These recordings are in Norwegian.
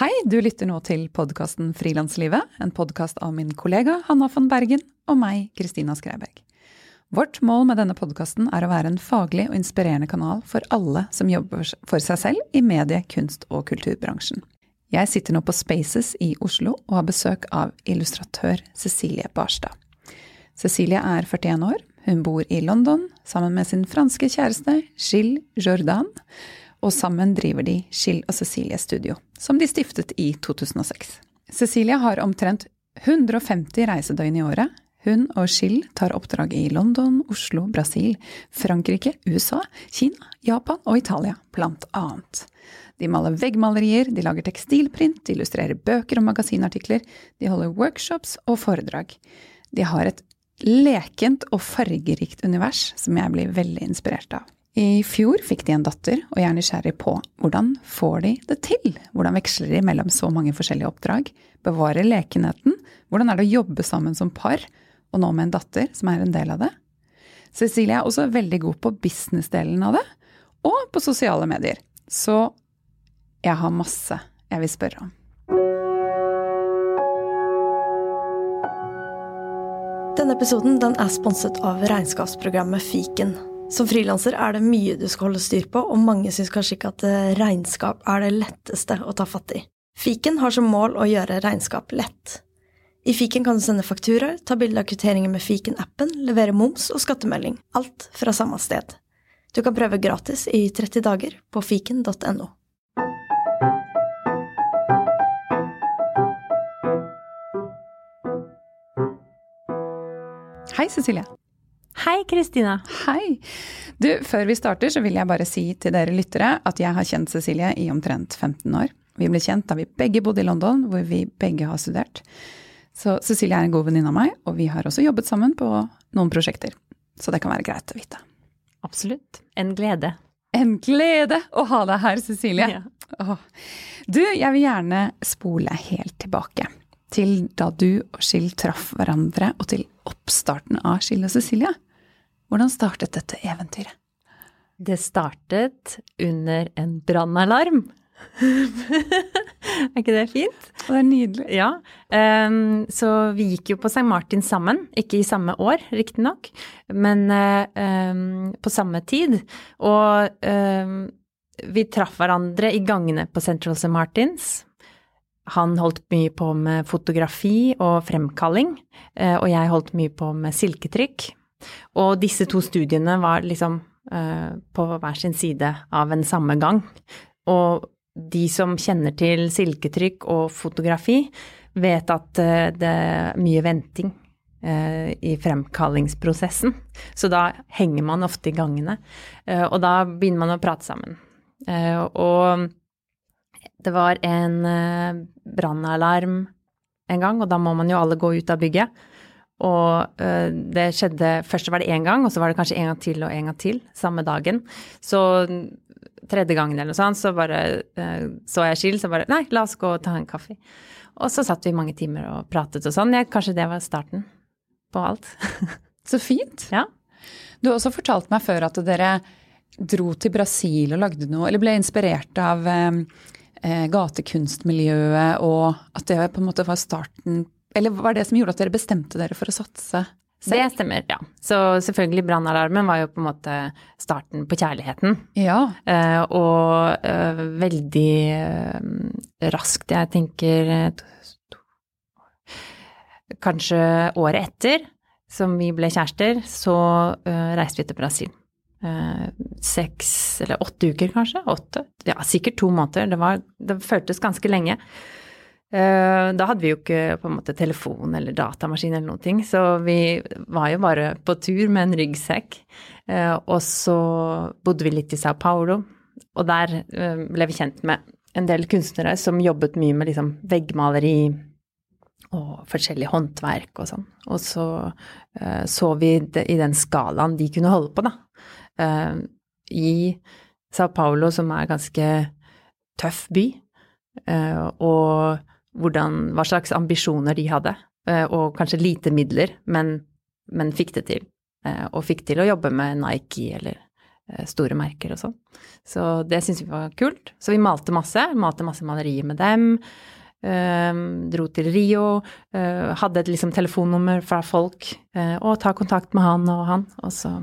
Hei, du lytter nå til podkasten Frilanslivet, en podkast av min kollega Hanna von Bergen og meg, Kristina Skreiberg. Vårt mål med denne podkasten er å være en faglig og inspirerende kanal for alle som jobber for seg selv i medie-, kunst- og kulturbransjen. Jeg sitter nå på Spaces i Oslo og har besøk av illustratør Cecilie Barstad. Cecilie er 41 år, hun bor i London sammen med sin franske kjæreste Gilles Jordan og sammen driver de Skill og Cecilie Studio, som de stiftet i 2006. Cecilie har omtrent 150 reisedøgn i året. Hun og Skill tar oppdrag i London, Oslo, Brasil, Frankrike, USA, Kina, Japan og Italia, blant annet. De maler veggmalerier, de lager tekstilprint, de illustrerer bøker og magasinartikler, de holder workshops og foredrag. De har et lekent og fargerikt univers som jeg blir veldig inspirert av. I fjor fikk de en datter, og jeg er nysgjerrig på hvordan får de det til? Hvordan veksler de mellom så mange forskjellige oppdrag? Bevarer lekenheten? Hvordan er det å jobbe sammen som par, og nå med en datter som er en del av det? Cecilie er også veldig god på businessdelen av det, og på sosiale medier. Så jeg har masse jeg vil spørre om. Denne episoden den er sponset av regnskapsprogrammet Fiken. Som frilanser er det mye du skal holde styr på, og mange syns kanskje ikke at eh, regnskap er det letteste å ta fatt i. Fiken har som mål å gjøre regnskap lett. I fiken kan du sende fakturaer, ta bilde av kvitteringer med fiken-appen, levere moms og skattemelding, alt fra samme sted. Du kan prøve gratis i 30 dager på fiken.no. Hei, Cecilie. Hei, Kristina. Hei. Du, før vi starter, så vil jeg bare si til dere lyttere at jeg har kjent Cecilie i omtrent 15 år. Vi ble kjent da vi begge bodde i London, hvor vi begge har studert. Så Cecilie er en god venninne av meg, og vi har også jobbet sammen på noen prosjekter. Så det kan være greit å vite. Absolutt. En glede. En glede å ha deg her, Cecilie. Ja. Du, jeg vil gjerne spole helt tilbake. Til da du og Skill traff hverandre, og til oppstarten av Skill og Cecilie. Hvordan startet dette eventyret? Det startet under en brannalarm. er ikke det fint? Det er nydelig. Ja. Um, så vi gikk jo på St. Martin sammen. Ikke i samme år, riktignok, men um, på samme tid. Og um, vi traff hverandre i gangene på Central St. Martins. Han holdt mye på med fotografi og fremkalling, uh, og jeg holdt mye på med silketrykk. Og disse to studiene var liksom uh, på hver sin side av en samme gang. Og de som kjenner til silketrykk og fotografi, vet at uh, det er mye venting uh, i fremkallingsprosessen. Så da henger man ofte i gangene, og da begynner man å prate sammen. og det var en brannalarm en gang, og da må man jo alle gå ut av bygget. Og uh, det skjedde Først var det én gang, og så var det kanskje en gang til og en gang til samme dagen. Så tredje gangen eller noe sånt, så bare uh, så jeg Skill, så bare Nei, la oss gå og ta en kaffe. Og så satt vi mange timer og pratet og sånn. Ja, kanskje det var starten på alt. så fint. Ja. Du har også fortalt meg før at dere dro til Brasil og lagde noe, eller ble inspirert av eh, gatekunstmiljøet, og at det på en måte var starten eller var det som gjorde at dere bestemte dere for å satse? Selv? Det stemmer, ja. Så selvfølgelig brannalarmen var jo på en måte starten på kjærligheten. Ja. Uh, og uh, veldig uh, raskt, jeg tenker Kanskje året etter som vi ble kjærester, så reiste vi til Brasil. Seks eller åtte uker, kanskje? Åtte? Ja, sikkert to måneder. Det, var, det føltes ganske lenge. Eh, da hadde vi jo ikke på en måte telefon eller datamaskin eller noen ting, så vi var jo bare på tur med en ryggsekk. Eh, og så bodde vi litt i Sao Paulo, og der eh, ble vi kjent med en del kunstnere som jobbet mye med liksom veggmaleri og forskjellig håndverk og sånn. Og så så vi i den skalaen de kunne holde på, da. I Sao Paulo, som er en ganske tøff by, og hvordan, hva slags ambisjoner de hadde, eh, og kanskje lite midler, men, men fikk det til. Eh, og fikk til å jobbe med Nike eller eh, store merker og sånn. Så det syntes vi var kult. Så vi malte masse. Malte masse malerier med dem. Dro til Rio. Hadde et liksom telefonnummer fra folk. Og ta kontakt med han og han. Og så,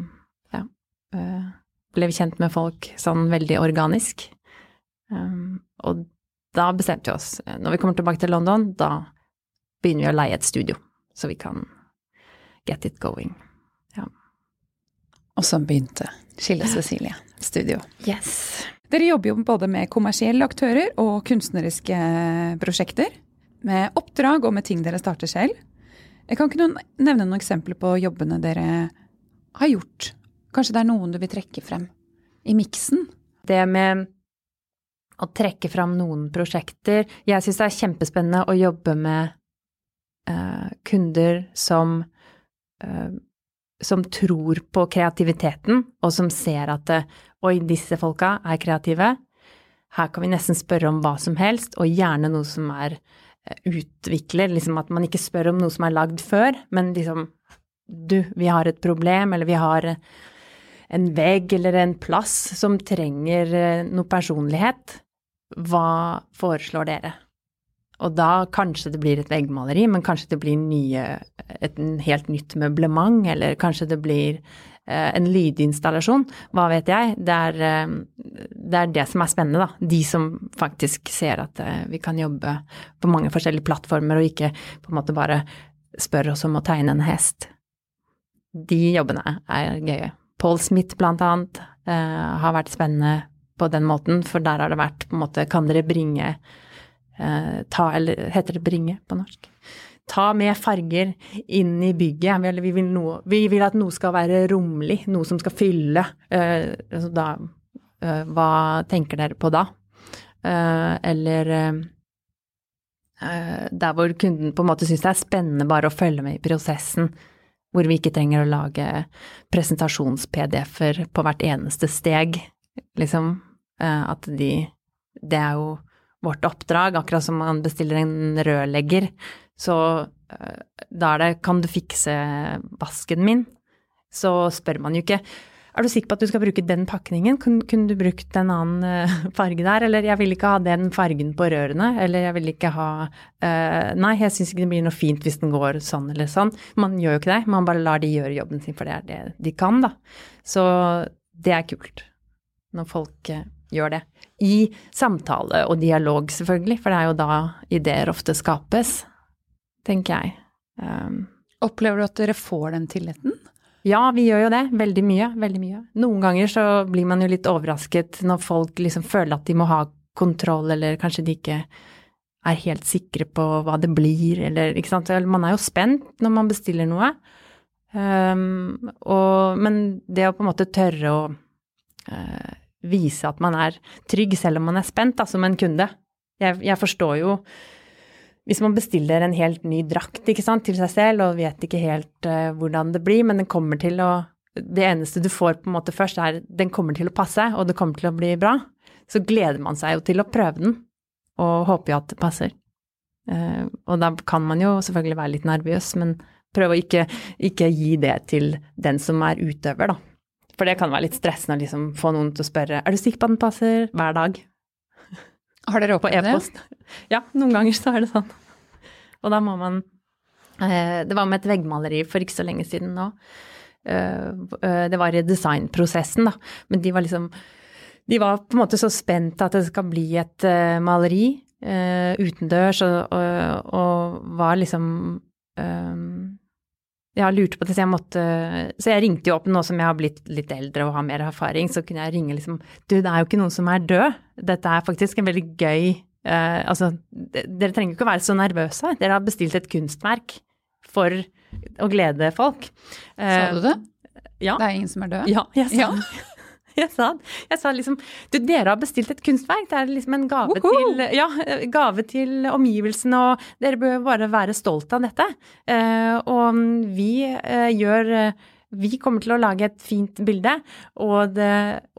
ja Ble vi kjent med folk sånn veldig organisk. Og da bestemte vi oss. Når vi kommer tilbake til London, da begynner vi å leie et studio. Så vi kan get it going. Ja. Og så begynte Skille Cecilie studio. Yes. Dere jobber jo både med kommersielle aktører og kunstneriske prosjekter. Med oppdrag og med ting dere starter selv. Jeg kan ikke noen, nevne noen eksempler på jobbene dere har gjort. Kanskje det er noen du vil trekke frem i miksen? Det med å trekke fram noen prosjekter Jeg syns det er kjempespennende å jobbe med uh, kunder som uh, som tror på kreativiteten, og som ser at oi, disse folka er kreative. Her kan vi nesten spørre om hva som helst, og gjerne noe som er eh, utvikler. Liksom at man ikke spør om noe som er lagd før, men liksom du, vi har et problem, eller vi har en vegg eller en plass som trenger eh, noe personlighet. Hva foreslår dere? Og da kanskje det blir et veggmaleri, men kanskje det blir nye, et helt nytt møblement, eller kanskje det blir eh, en lydinstallasjon. Hva vet jeg. Det er, eh, det er, det som er spennende, da. De som faktisk ser at eh, vi kan jobbe på mange forskjellige plattformer, og ikke på en måte bare spør oss om å tegne en hest. De jobbene er gøye. Paul Smith blant annet har vært spennende på den måten, for der har det vært på en måte Kan dere bringe eh, ta, eller heter det bringe på norsk? Ta med farger inn i bygget. Vi, vi, vil, noe, vi vil, at noe skal være romlig, noe som skal fylle. Eh, altså da, eh, hva tenker dere på da? Eh, eller eh, der hvor kunden på en måte syns det er spennende bare å følge med i prosessen. Hvor vi ikke trenger å lage presentasjons-PDF-er på hvert eneste steg, liksom. Eh, at de Det er jo vårt oppdrag, akkurat som man bestiller en rørlegger. Så uh, da er det 'kan du fikse vasken min'? Så spør man jo ikke er du sikker på at du skal bruke den pakningen? Kun, kunne du brukt en annen uh, farge der? Eller jeg vil ikke ha den fargen på rørene. Eller jeg vil ikke ha uh, Nei, jeg syns ikke det blir noe fint hvis den går sånn eller sånn. Man gjør jo ikke det. Man bare lar de gjøre jobben sin, for det er det de kan, da. Så det er kult. Når folk gjør det. I samtale og dialog, selvfølgelig, for det er jo da ideer ofte skapes, tenker jeg. Um, Opplever du at dere får den tilliten? Ja, vi gjør jo det. Veldig mye. Veldig mye. Noen ganger så blir man jo litt overrasket når folk liksom føler at de må ha kontroll, eller kanskje de ikke er helt sikre på hva det blir, eller ikke sant. Man er jo spent når man bestiller noe. Um, og, men det å på en måte tørre å uh, vise at man er trygg selv om man er spent, da, som en kunde. Jeg, jeg, forstår jo hvis man bestiller en helt ny drakt sant, til seg selv og vet ikke helt uh, hvordan det blir, men den kommer til å Det eneste du får på en måte først, er den kommer til å passe, og det kommer til å bli bra. Så gleder man seg jo til å prøve den, og håper jo at det passer. Uh, og da kan man jo selvfølgelig være litt nervøs, men prøve å ikke, ikke gi det til den som er utøver, da. For det kan være litt stressende å liksom få noen til å spørre er du sikker på at den passer hver dag. Har dere opplevd det? Ja, noen ganger så er det sånn. Og da må man eh, Det var med et veggmaleri for ikke så lenge siden nå. Eh, eh, det var i designprosessen, da. Men de var liksom De var på en måte så spent at det skal bli et maleri utendørs, og, og, og, var liksom jeg lurte på det, så jeg måtte Så jeg ringte jo opp nå som jeg har blitt litt eldre og har mer erfaring, så kunne jeg ringe liksom Du, det er jo ikke noen som er død. Dette er faktisk en veldig gøy uh, Altså, dere trenger jo ikke å være så nervøse. Dere har bestilt et kunstverk for å glede folk. Sa du det? Ja. Det er ingen som er død? Ja, jeg sa ja. jeg sa, jeg sa liksom Du, dere har bestilt et kunstverk. Det er liksom en gave, til, ja, gave til omgivelsene, og dere bør bare være stolt av dette. Uh, og vi uh, gjør uh, vi kommer til å lage et fint bilde, og det,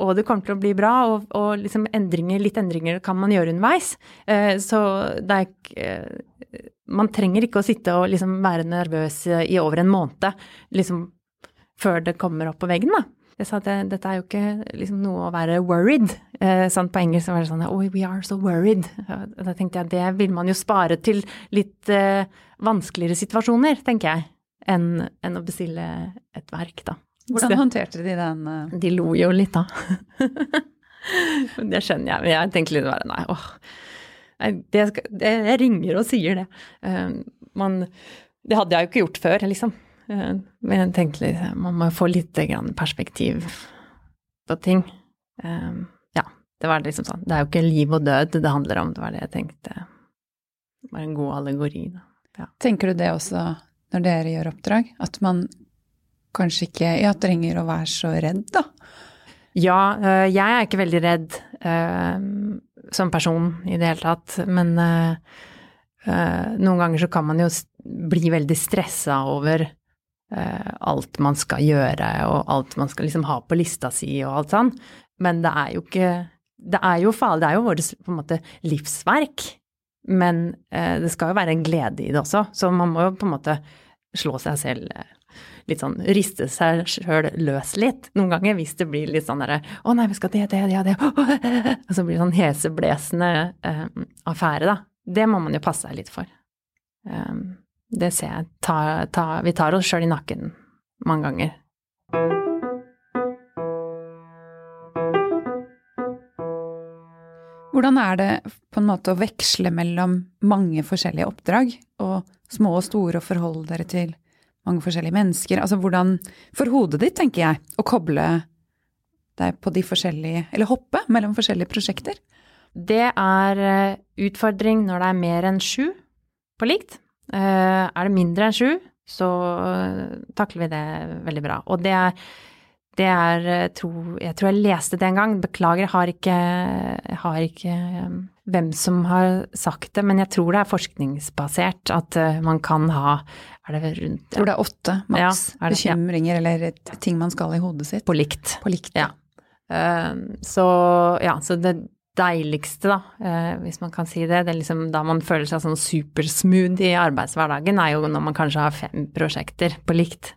og det kommer til å bli bra. Og, og liksom endringer, litt endringer kan man gjøre underveis. så det er Man trenger ikke å sitte og liksom være nervøs i over en måned liksom, før det kommer opp på veggen, da. Jeg sa at jeg, dette er jo ikke liksom noe å være worried. Eh, sånn på engelsk var det sånn Oh, we are so worried. Og da tenkte jeg det vil man jo spare til litt eh, vanskeligere situasjoner, tenker jeg, enn, enn å bestille et verk, da. Hvordan håndterte de den? Uh... De lo jo litt, da. det skjønner jeg, men jeg tenkte litt bare nei, åh. Det, det, jeg ringer og sier det. Uh, man, det hadde jeg jo ikke gjort før, liksom. Uh, men jeg tenkte litt, man må få litt perspektiv på ting. Ja, det var liksom sånn. Det er jo ikke liv og død det handler om, det var det jeg tenkte. Det var en god allegori, da. Ja. Tenker du det også når dere gjør oppdrag? At man kanskje ikke ja, trenger å være så redd, da? Ja, jeg er ikke veldig redd som person i det hele tatt, men noen ganger så kan man jo bli veldig stressa over alt man skal gjøre og alt man skal liksom ha på lista si og alt sånn. Men det er jo ikke Det er jo farlig, det er jo vårt på en måte livsverk. Men uh, det skal jo være en glede i det også, så man må jo på en måte slå seg selv uh, litt sånn riste seg sjøl løs litt. Noen ganger hvis det blir litt sånn derre Å nei, vi skal det, det, ja, det Og så blir det sånn heseblesende eh, affære, da. Det må man jo passe seg litt for. Um, det ser jeg. Ta, ta, vi tar oss sjøl i nakken mange ganger. Hvordan er det på en måte å veksle mellom mange forskjellige oppdrag, og små og store, og forholde dere til mange forskjellige mennesker? Altså hvordan For hodet ditt, tenker jeg, å koble deg på de forskjellige Eller hoppe mellom forskjellige prosjekter? Det er eh, utfordring når det er mer enn sju på likt. Eh, er det mindre enn sju, så eh, takler vi det veldig bra. Og det er, det er eh, tro, Jeg tror jeg leste det en gang, beklager, jeg har ikke, jeg har ikke hvem som har sagt det, men jeg tror det er forskningsbasert at man kan ha er det rundt Jeg tror det er åtte maks ja, bekymringer ja. eller ting man skal i hodet sitt. På likt. På likt. Ja. Så ja, så det, deiligste, da, eh, hvis man kan si det, det er liksom da man føler seg sånn supersmooth i arbeidshverdagen, er jo når man kanskje har fem prosjekter på likt.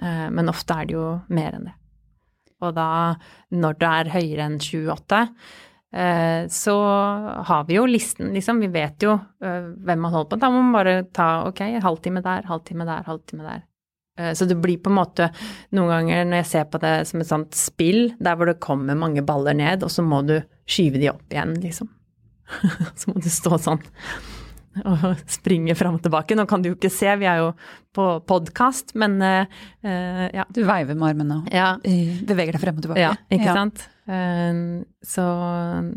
Eh, men ofte er det jo mer enn det. Og da, når det er høyere enn 28, eh, så har vi jo listen, liksom. Vi vet jo hvem man holder på. Da må man bare ta ok, halvtime der, halvtime der, halvtime der. Så det blir på en måte noen ganger når jeg ser på det som et sånt spill, der hvor det kommer mange baller ned, og så må du skyve de opp igjen, liksom. så må du stå sånn og springe fram og tilbake. Nå kan du jo ikke se, vi er jo på podkast, men uh, ja. Du veiver med armene og ja. beveger deg frem og tilbake. Ja, ikke ja. sant. Uh, så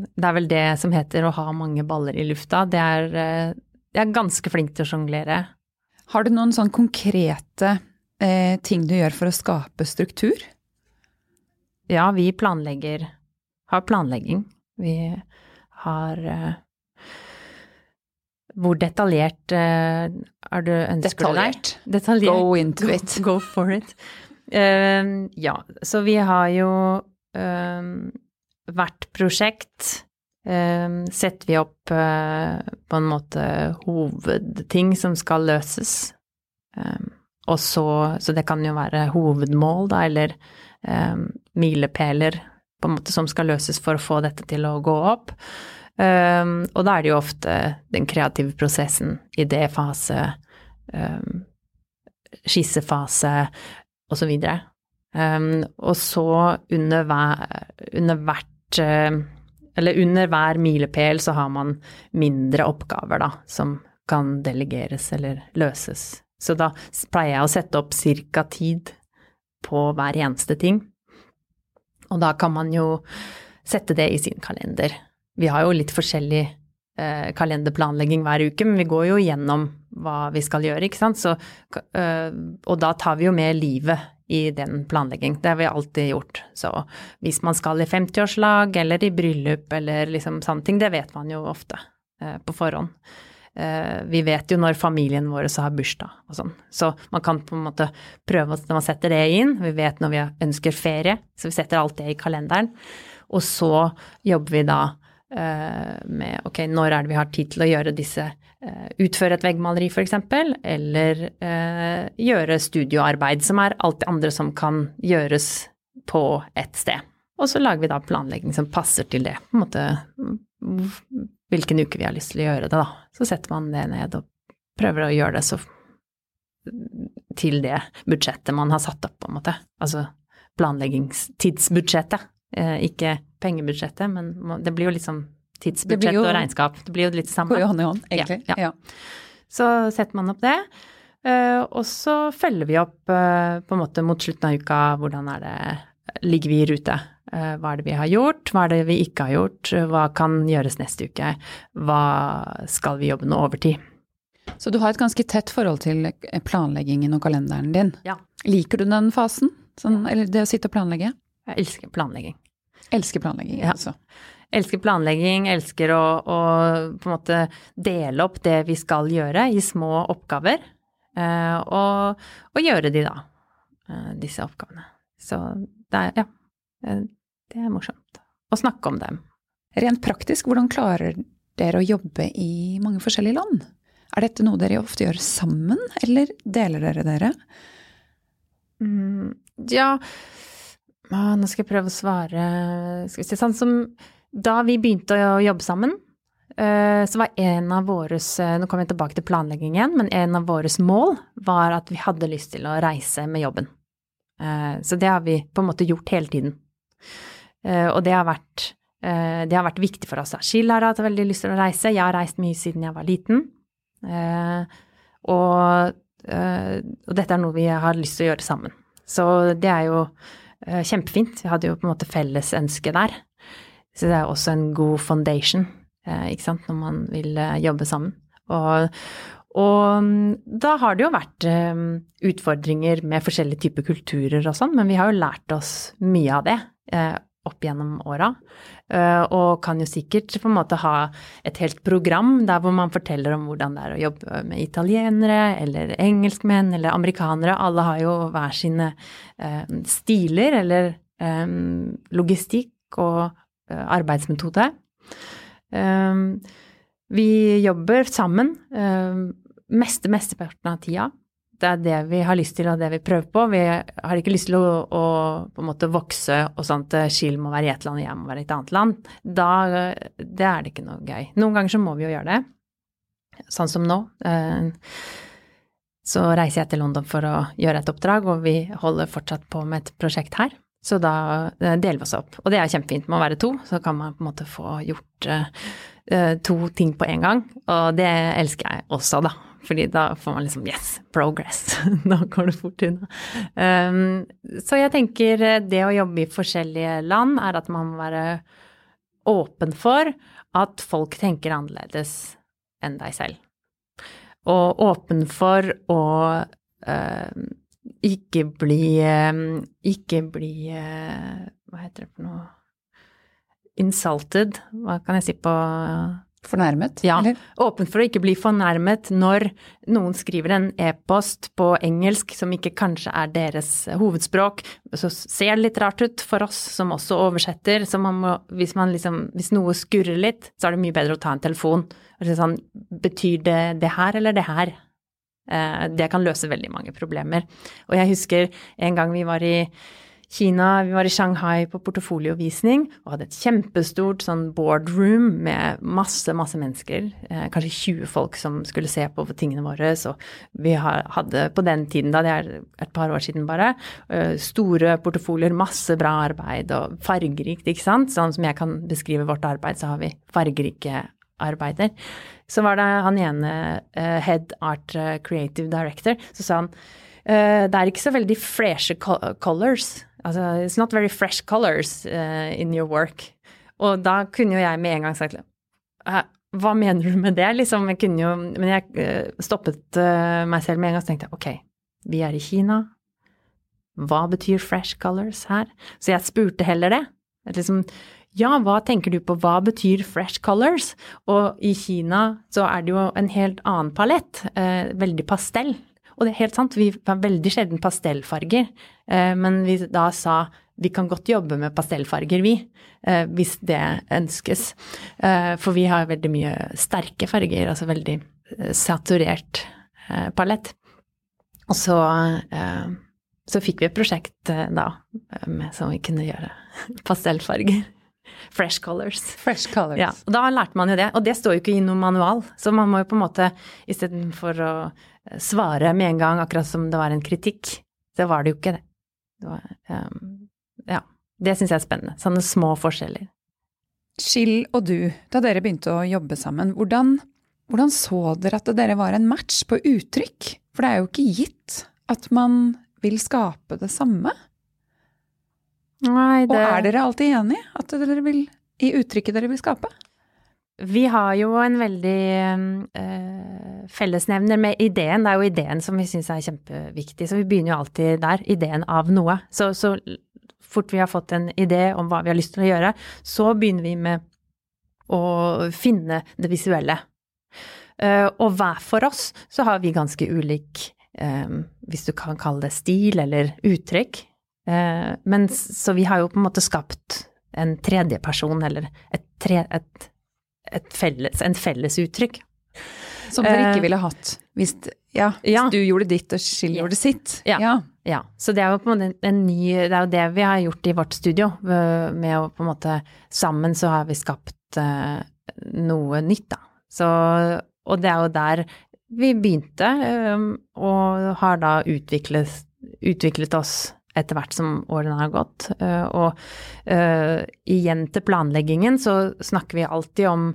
det er vel det som heter å ha mange baller i lufta. Det er uh, Jeg er ganske flink til å sjonglere. Har du noen sånn konkrete eh, ting du gjør for å skape struktur? Ja, vi planlegger Har planlegging. Vi har eh, Hvor detaljert eh, er du ønsker detaljert. deg? Detaljert. Go into it. Go, for it. Uh, ja, så vi har jo uh, hvert prosjekt uh, setter vi opp på en måte hovedting som skal løses. Og så, så det kan jo være hovedmål, da, eller milepæler på en måte som skal løses for å få dette til å gå opp. Um, og da er det jo ofte den kreative prosessen, idéfase, um, skissefase osv. Um, og så under, hver, under hvert uh, Eller under hver milepæl så har man mindre oppgaver, da, som kan delegeres eller løses så da pleier jeg å sette opp cirka tid på hver eneste ting. Og da kan man jo sette det i sin kalender. Vi har jo litt forskjellig eh, kalenderplanlegging hver uke, men vi går jo gjennom hva vi skal gjøre, ikke sant. Så, eh, og da tar vi jo med livet i den planlegging. Det har vi alltid gjort. Så hvis man skal i 50-årslag eller i bryllup eller liksom sånne ting, det vet man jo ofte eh, på forhånd. Eh, vi vet jo når familien vår har bursdag og sånn. Så man kan på en måte prøve når man setter det inn. Vi vet når vi ønsker ferie, så vi setter alt det i kalenderen. Og så jobber vi da eh, med ok, når er det vi har tid til å gjøre disse eh, Utføre et veggmaleri f.eks., eller gjøre studioarbeid, som er alt det andre som kan gjøres på ett sted. Og så lager vi da planlegging som passer til det, på en måte hvilken uke vi har lyst til å gjøre det, da. Så setter man det ned og prøver å gjøre det så til det budsjettet man har satt opp, på en måte. Altså planleggingstidsbudsjettet, eh, ikke pengebudsjettet, men det blir jo liksom tidsbudsjett jo, og regnskap. Det blir jo litt det samme. Går jo hånd i hånd, egentlig. Ja, ja. ja. Så setter man opp det. Eh, og så følger vi opp eh, på en måte mot slutten av uka hvordan er det Ligger vi i rute? Hva er det vi har gjort, hva er det vi ikke har gjort, hva kan gjøres neste uke, hva skal vi jobbe noe overtid? Så du har et ganske tett forhold til planleggingen og kalenderen din. Ja. Liker du den fasen? Sånn, eller det å sitte og planlegge? Jeg elsker planlegging. Elsker planlegging, ja. altså. Elsker planlegging, elsker å, å, på en måte dele opp det vi skal gjøre i små oppgaver. Eh, og, og, gjøre de, da. Eh, disse oppgavene. Så det er, ja. Det er morsomt. Å snakke om dem. Rent praktisk, hvordan klarer dere å jobbe i mange forskjellige land? Er dette noe dere ofte gjør sammen, eller deler dere dere? Mm, ja Nå skal jeg prøve å svare Skal vi si sånn som da vi begynte å jobbe sammen, eh, så var en av våre eh, Nå kommer jeg tilbake til planlegging igjen, men en av våre mål var at vi hadde lyst til å reise med jobben. Eh, så det har vi på en måte gjort hele tiden. Og det har vært, det har vært viktig for oss. Skill har hatt veldig lyst til å reise. Jeg har reist mye siden jeg var liten. Og, og dette er noe vi har lyst til å gjøre sammen. Så det er jo kjempefint. Vi hadde jo på en måte felles ønske der. Så det er også en god foundation, eh, ikke sant, når man vil eh, jobbe sammen. Og, og mm, da har det jo vært eh, utfordringer med forskjellige typer kulturer og sånn, men vi har jo lært oss mye av det opp gjennom åra. Og kan jo sikkert på en måte ha et helt program der hvor man forteller om hvordan det er å jobbe med italienere eller engelskmenn eller amerikanere. Alle har jo hver sine stiler eller logistikk og Eh, arbeidsmetode. Vi jobber sammen meste, mesteparten av tida. Det er det vi har lyst til og det vi prøver på. Vi har ikke lyst til å, å på en måte vokse og sånn at Skill må være i ett land og jeg må være i et annet land. Da det er det ikke noe gøy. Noen ganger så må vi jo gjøre det. Sånn som nå. Ehm, så reiser jeg til London for å gjøre et oppdrag, og vi holder fortsatt på med et prosjekt her. Så da eh, deler vi oss opp. Og det er kjempefint med å være to, så kan man på en måte få gjort to ting på en gang. Og det elsker jeg også, da. Fordi da får man liksom yes, progress. da går det fort unna. Um, så jeg tenker det å jobbe i forskjellige land er at man må være åpen for at folk tenker annerledes enn deg selv. Og åpen for å uh, ikke bli Ikke bli Hva heter det for noe Insulted, hva kan jeg si på Fornærmet? Ja. Eller? Åpen for å ikke bli fornærmet når noen skriver en e-post på engelsk som ikke kanskje er deres hovedspråk. Så ser det litt rart ut for oss som også oversetter. Så man må, hvis, man liksom, hvis noe skurrer litt, så er det mye bedre å ta en telefon og si sånn Betyr det det her eller det her? Eh, det kan løse veldig mange problemer. Og jeg husker en gang vi var i Kina, vi var i Shanghai på portefoliovisning og hadde et kjempestort sånn boardroom med masse, masse mennesker. Eh, kanskje 20 folk som skulle se på tingene våre. Så vi hadde på den tiden, da det er et par år siden bare, eh, store portefolier, masse bra arbeid og fargerikt, ikke sant. Sånn som jeg kan beskrive vårt arbeid, så har vi fargerike arbeider. Så var det han ene uh, head art uh, creative director, så sa han det er ikke så veldig freshe colors. Altså, it's not very fresh colors in your work. Og da kunne jo jeg med en gang sagt hva mener du med det? Liksom, jeg kunne jo, men jeg stoppet meg selv med en gang og tenkte ok, vi er i Kina. Hva betyr fresh colors her? Så jeg spurte heller det. Liksom, ja, hva tenker du på, hva betyr fresh colors? Og i Kina så er det jo en helt annen palett, eh, veldig pastell. Og det er helt sant, vi har veldig sjelden pastellfarger, eh, men vi da sa vi kan godt jobbe med pastellfarger, vi, eh, hvis det ønskes. Eh, for vi har veldig mye sterke farger, altså veldig saturert palett. Og så så fikk vi et prosjekt da med, som vi kunne gjøre pastellfarger. Fresh colors. Fresh colors. Ja, og da lærte man jo det. Og det står jo ikke i noen manual, så man må jo på en måte istedenfor å svare med en gang, akkurat som det var en kritikk, Det var det jo ikke det. det var, um, ja. Det syns jeg er spennende. Sånne små forskjeller. Skill og du, da dere begynte å jobbe sammen, hvordan, hvordan så dere at dere var en match på uttrykk? For det er jo ikke gitt at man vil skape det samme. Nei, det... Og er dere alltid enige at dere vil, i uttrykket dere vil skape? Vi har jo en veldig uh, fellesnevner med ideen. Det er jo ideen som vi syns er kjempeviktig, så vi begynner jo alltid der. Ideen av noe. Så, så fort vi har fått en idé om hva vi har lyst til å gjøre, så begynner vi med å finne det visuelle. Uh, og hver for oss så har vi ganske ulik um, hvis du kan kalle det stil eller uttrykk. Eh, men så vi har jo på en måte skapt en tredjeperson, eller et, tre, et felles, en felles uttrykk. Som dere ikke eh, ville hatt hvis ja, ja. du gjorde ditt og Skill gjorde sitt. Ja. ja. ja. Så det er jo på en måte en ny Det er jo det vi har gjort i vårt studio. Med å på en måte Sammen så har vi skapt uh, noe nytt, da. Så Og det er jo der vi begynte, um, og har da utviklet, utviklet oss etter hvert som årene har gått. Uh, og uh, igjen til planleggingen så snakker vi alltid om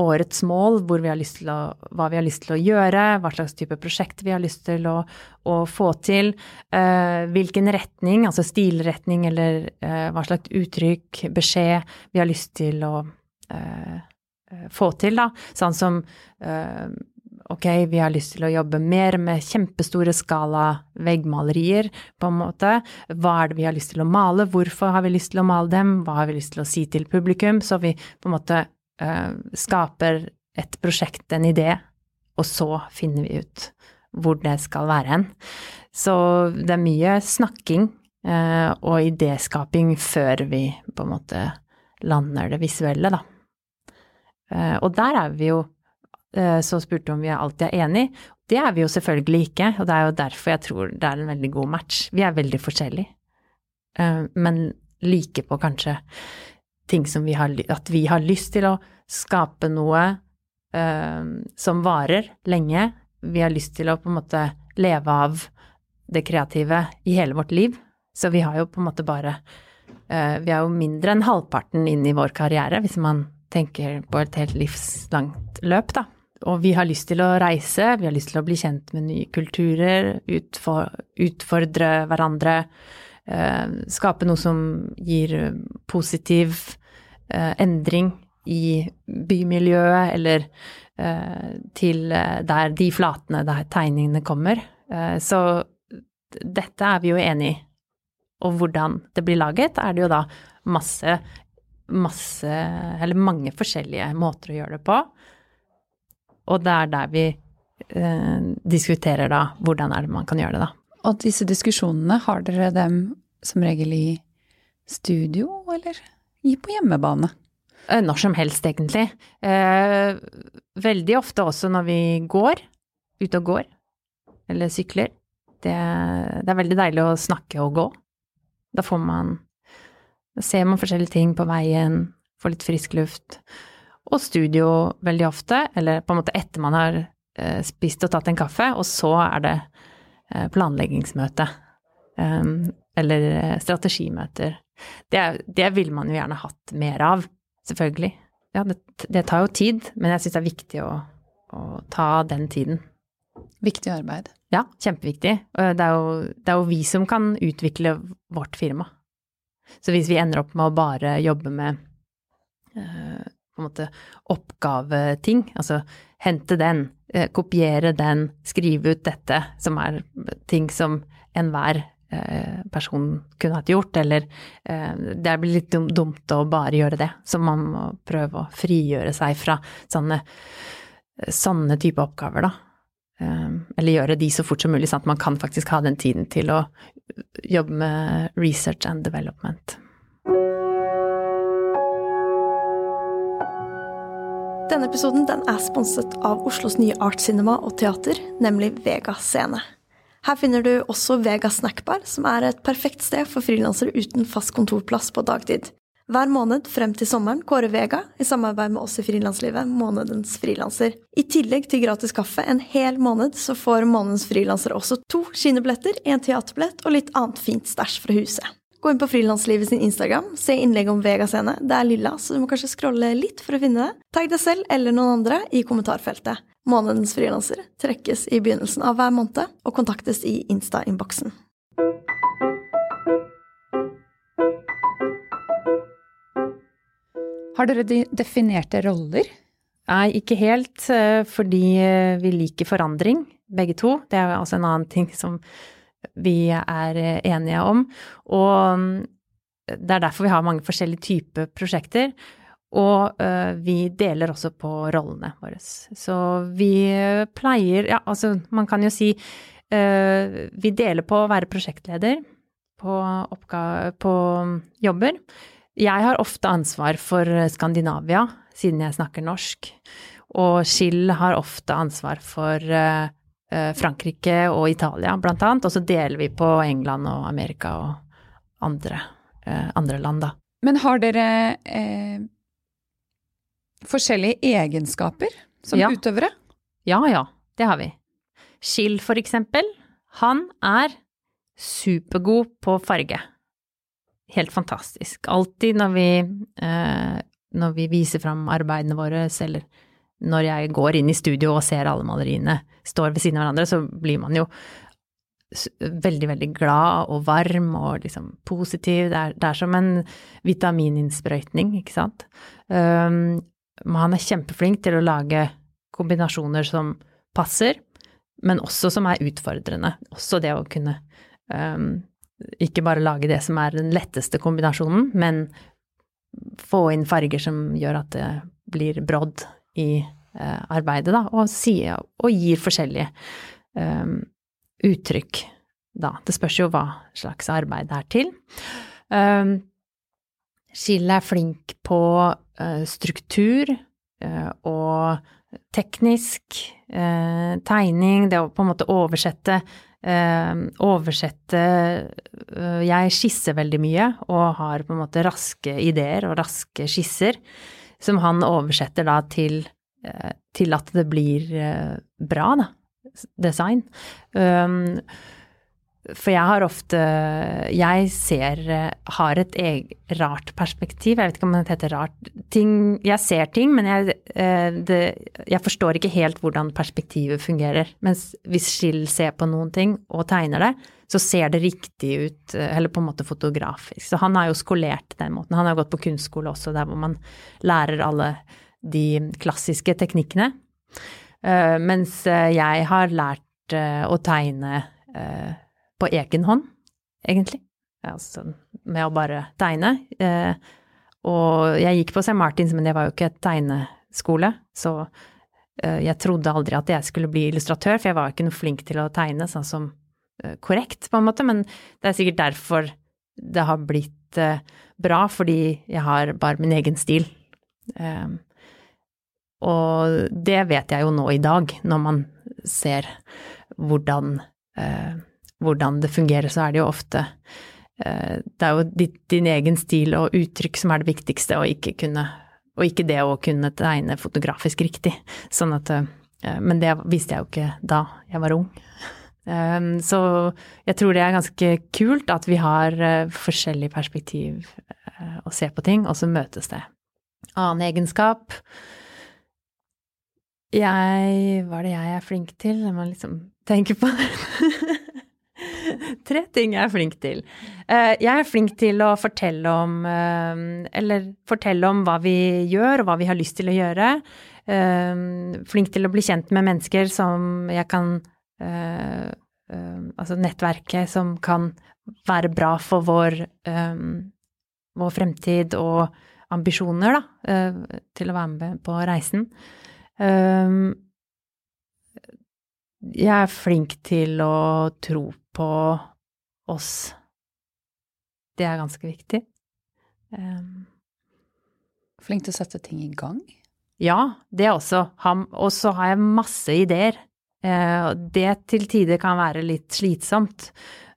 årets mål, vi å, hva vi har lyst til å gjøre, hva slags type prosjekt vi har lyst til å, å få til, uh, hvilken retning, altså stilretning eller hva slags uttrykk, beskjed vi har lyst til å få til, da. Sånn som ok, vi har lyst til å jobbe mer med kjempestore skala veggmalerier, på en måte. Hva er det vi har lyst til å male, hvorfor har vi lyst til å male dem, hva har vi lyst til å si til publikum? Så vi på en måte uh, skaper et prosjekt, en idé, og så finner vi ut hvor det skal være hen. Så det er mye snakking uh, og idéskaping før vi på en måte lander det visuelle, da. Uh, og der er vi jo Eh, så spurte om vi alltid er enig. Det er vi jo selvfølgelig ikke, og det er jo derfor jeg tror det er en veldig god match. Vi er veldig forskjellige, eh, men like på kanskje ting som vi har At vi har lyst til å skape noe uh, som varer lenge. Vi har lyst til å på en måte leve av det kreative i hele vårt liv. Så vi har jo på en måte bare Vi er jo mindre enn halvparten inn i vår karriere, hvis man tenker på et helt livslangt løp, da og vi har lyst til å reise, vi har lyst til å bli kjent med nye kulturer, utfor, utfordre hverandre, eh, skape noe som gir positiv eh, endring i bymiljøet, eller eh, til der de flatene der tegningene kommer. Så dette er vi jo enig i. Og hvordan det blir laget, er det jo da masse, masse, eller mange forskjellige måter å gjøre det på. Og det er der vi eh, diskuterer da hvordan er det man kan gjøre det, da. Og disse diskusjonene, har dere dem som regel i studio, eller i på hjemmebane? Eh, når som helst, egentlig. Eh, veldig ofte også når vi går, ute og går, eller sykler. Det, det, er veldig deilig å snakke og gå. Da får man Da ser man forskjellige ting på veien, får litt frisk luft og studio veldig ofte, eller på en måte etter man har eh, spist og tatt en kaffe, og så er det eh, planleggingsmøte. Um, eller eh, strategimøter. Det, det vil man jo gjerne hatt mer av, selvfølgelig. Ja, det, det tar jo tid, men jeg syns det er viktig å, å, ta den tiden. Viktig arbeid. Ja, kjempeviktig. Det er, jo, det er jo vi som kan utvikle vårt firma. Så hvis vi ender opp med å bare jobbe med en måte oppgaveting. Altså hente den, eh, kopiere den, skrive ut dette, som er ting som enhver eh, person kunne hatt gjort, eller eh, det blir litt dumt å bare gjøre det. Så man må prøve å frigjøre seg fra sånne, sånne type oppgaver, da. Eller gjøre de så fort som mulig, sånn at man kan faktisk ha den tiden til å jobbe med research and development. Denne episoden den er sponset av Oslos nye artscinema og teater, nemlig Vega Scene. Her finner du også Vega Snackbar, som er et perfekt sted for frilansere uten fast kontorplass på dagtid. Hver måned frem til sommeren kårer Vega, i samarbeid med oss i Frilanslivet, månedens frilanser. I tillegg til gratis kaffe en hel måned, så får månedens frilansere også to kinobilletter, en teaterbillett og litt annet fint stæsj fra huset. Gå inn på Frilanslivet sin Instagram, se innlegg om Vega-scene. Det er lilla, så du må kanskje scrolle litt for å finne det. Tagg deg selv eller noen andre i kommentarfeltet. Månedens frilanser trekkes i begynnelsen av hver måned og kontaktes i Insta-innboksen. Har dere de definerte roller? Nei, ikke helt, eh, fordi eh, vi liker forandring, begge to. Det er altså en annen ting som vi er eh, enige om. Og mm, det er derfor vi har mange forskjellige typer prosjekter. Og vi deler også på rollene våre. Så vi pleier Ja, altså, man kan jo si Vi deler på å være prosjektleder på, på jobber. Jeg har ofte ansvar for Skandinavia, siden jeg snakker norsk. Og Skill har ofte ansvar for Frankrike og Italia, blant annet. Og så deler vi på England og Amerika og andre, uh, andre land, da. Men har dere eh, forskjellige egenskaper som ja. utøvere? Ja, ja, det har vi. Skill, for eksempel, han er supergod på farge helt fantastisk. Alltid når vi, eh, når vi viser fram arbeidene våre, eller når jeg går inn i studio og ser alle maleriene står ved siden av hverandre, så blir man jo veldig, veldig glad og varm og liksom positiv. Det er, det er som en vitamininnsprøytning, ikke sant. Um, han er kjempeflink til å lage kombinasjoner som passer, men også som er utfordrende. Også det å kunne um, ikke bare lage det som er den letteste kombinasjonen, men få inn farger som gjør at det blir brodd i eh, arbeidet, da, og, sier, og gir forskjellige um, uttrykk, da. Det spørs jo hva slags arbeid det er til. Um, Skillet er flink på uh, struktur uh, og teknisk uh, tegning, det å på en måte oversette eh, oversette Jeg skisser veldig mye og har på en måte raske ideer og raske skisser som han oversetter da til, eh, til at det blir eh, bra, da. Design. Um, for jeg har ofte Jeg ser Har et eg, rart perspektiv. Jeg vet ikke om det heter rart. Ting, jeg ser ting, men jeg, eh, det, jeg forstår ikke helt hvordan perspektivet fungerer. Mens hvis Skill ser på noen ting og tegner det, så ser det riktig ut, eller på en måte fotografisk. Så han er jo skolert den måten. Han har gått på kunstskole også, der hvor man lærer alle de klassiske teknikkene. Uh, mens jeg har lært å tegne på egen hånd, egentlig. Altså med å bare tegne. Eh, og jeg gikk på St. Martins, men det var jo ikke et tegneskole, så eh, jeg trodde aldri at jeg skulle bli illustratør, for jeg var ikke noe flink til å tegne sånn som eh, korrekt, på en måte, men det er sikkert derfor det har blitt eh, bra, fordi jeg har bare min egen stil. Eh, og det vet jeg jo nå i dag, når man ser hvordan eh, hvordan det fungerer, så er det jo ofte eh, Det er jo din egen stil og uttrykk som er det viktigste, og ikke, kunne, og ikke det å kunne tegne fotografisk riktig. Sånn at eh, Men det visste jeg jo ikke da jeg var ung. Eh, så jeg tror det er ganske kult at vi har forskjellig perspektiv å se på ting, og så møtes det. Annen egenskap jeg Hva er det jeg er flink til? Jeg må liksom tenke på det. Tre ting jeg er flink til. Eh, jeg er flink til å fortelle om eh, Eller fortelle om hva vi gjør, og hva vi har lyst til å gjøre. Eh, flink til å bli kjent med mennesker som jeg kan Altså nettverket som kan være bra for vår, vår fremtid og ambisjoner, da, til å være med på reisen. Jeg er flink til å tro på oss. Det er ganske viktig. Um, flink til å sette ting i gang? Ja, det også. Og så har jeg masse ideer. Eh, det til tider kan være litt slitsomt.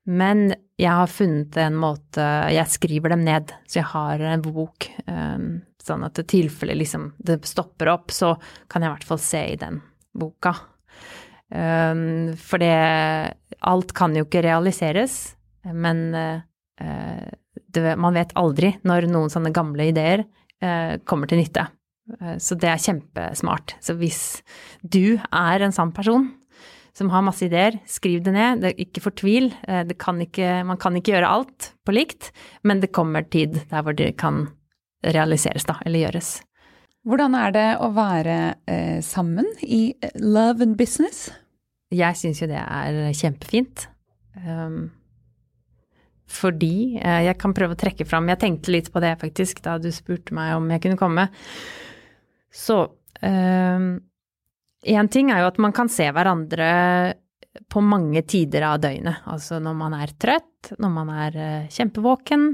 Men jeg har funnet en måte Jeg skriver dem ned, så jeg har en bok. Um, sånn at i tilfelle liksom det stopper opp, så kan jeg i hvert fall se i den boka. Um, for det Alt kan jo ikke realiseres, men det, man vet aldri når noen sånne gamle ideer kommer til nytte. Uh, så det er kjempesmart. Så hvis du er en sann person, som har masse ideer, skriv det ned. Det, ikke fortvil. Det kan ikke, man kan ikke gjøre alt på likt, men det kommer tid der hvor det kan realiseres, da, eller gjøres. Hvordan er det å være eh, sammen i eh, love and business? Jeg syns jo det er kjempefint. Um, fordi eh, Jeg kan prøve å trekke fram Jeg tenkte litt på det faktisk da du spurte meg om jeg kunne komme. Så Én ting er jo at man kan se hverandre på mange tider av døgnet. Altså når man er trøtt, når man er uh, kjempevåken,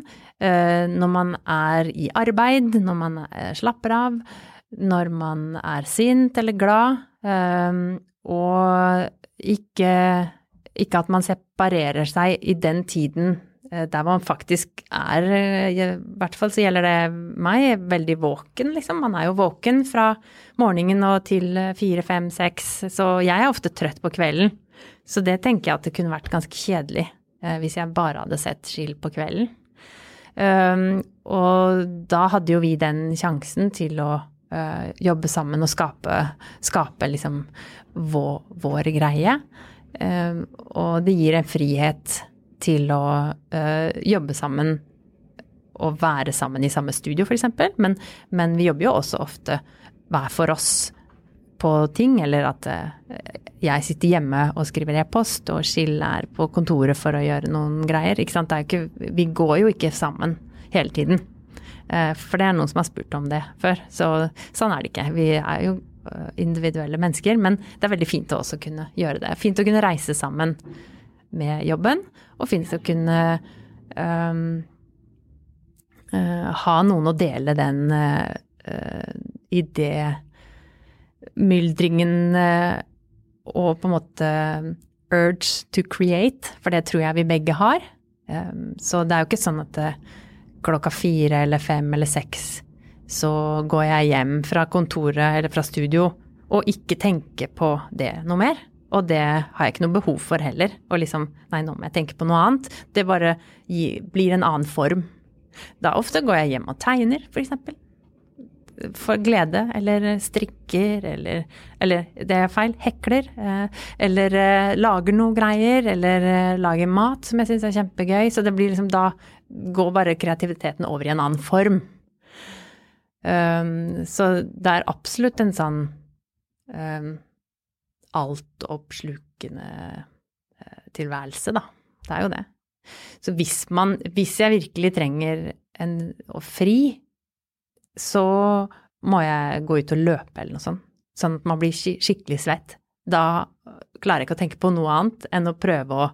uh, når man er i arbeid, når man uh, slapper av, når man er sint eller glad. og ikke, ikke at man separerer seg i den tiden Eh, der man faktisk er, eh, i hvert fall så gjelder det meg, veldig våken, liksom. Man er jo våken fra morgenen og til eh, fire, fem, seks, så jeg er ofte trøtt på kvelden. Så det tenker jeg at det kunne vært ganske kjedelig hvis jeg bare hadde sett Skill på kvelden. Um, og da hadde jo vi den sjansen til å jobbe sammen og skape, skape liksom vår, vår greie. Um, og det gir en frihet til å øh, jobbe sammen og være sammen i samme studio, f.eks. Men, men vi jobber jo også ofte hver for oss på ting, eller at øh, jeg sitter hjemme og skriver e-post, og Skill er på kontoret for å gjøre noen greier. Ikke sant? Ikke, vi går jo ikke sammen hele tiden. Uh, for det er noen som har spurt om det før. Så sånn er det ikke. Vi er jo individuelle mennesker, men det er veldig fint å også kunne gjøre det. Fint å kunne reise sammen med jobben, og fint å kunne um, uh, ha noen å dele den uh, idémyldringen uh, og på en måte urge to create, for det tror jeg vi begge har. Um, så det er jo ikke sånn at klokka fire eller fem eller seks så går jeg hjem fra kontoret eller fra studio og ikke tenker på det noe mer. Og det har jeg ikke noe behov for heller. Og liksom nei, nå må jeg tenke på noe annet. Det bare gi, blir en annen form. Da ofte går jeg hjem og tegner, f.eks. For, for glede. Eller strikker, eller Eller det er feil, hekler. Eh, eller eh, lager noe greier. Eller eh, lager mat som jeg syns er kjempegøy. Så det blir liksom da går bare kreativiteten over i en annen form. Um, så det er absolutt en sånn um, altoppslukende eh, tilværelse, da. Det er jo det. Så hvis man Hvis jeg virkelig trenger en å fri, så må jeg gå ut og løpe eller noe sånt. Sånn at man blir skikkelig svett. Da klarer jeg ikke å tenke på noe annet enn å prøve å,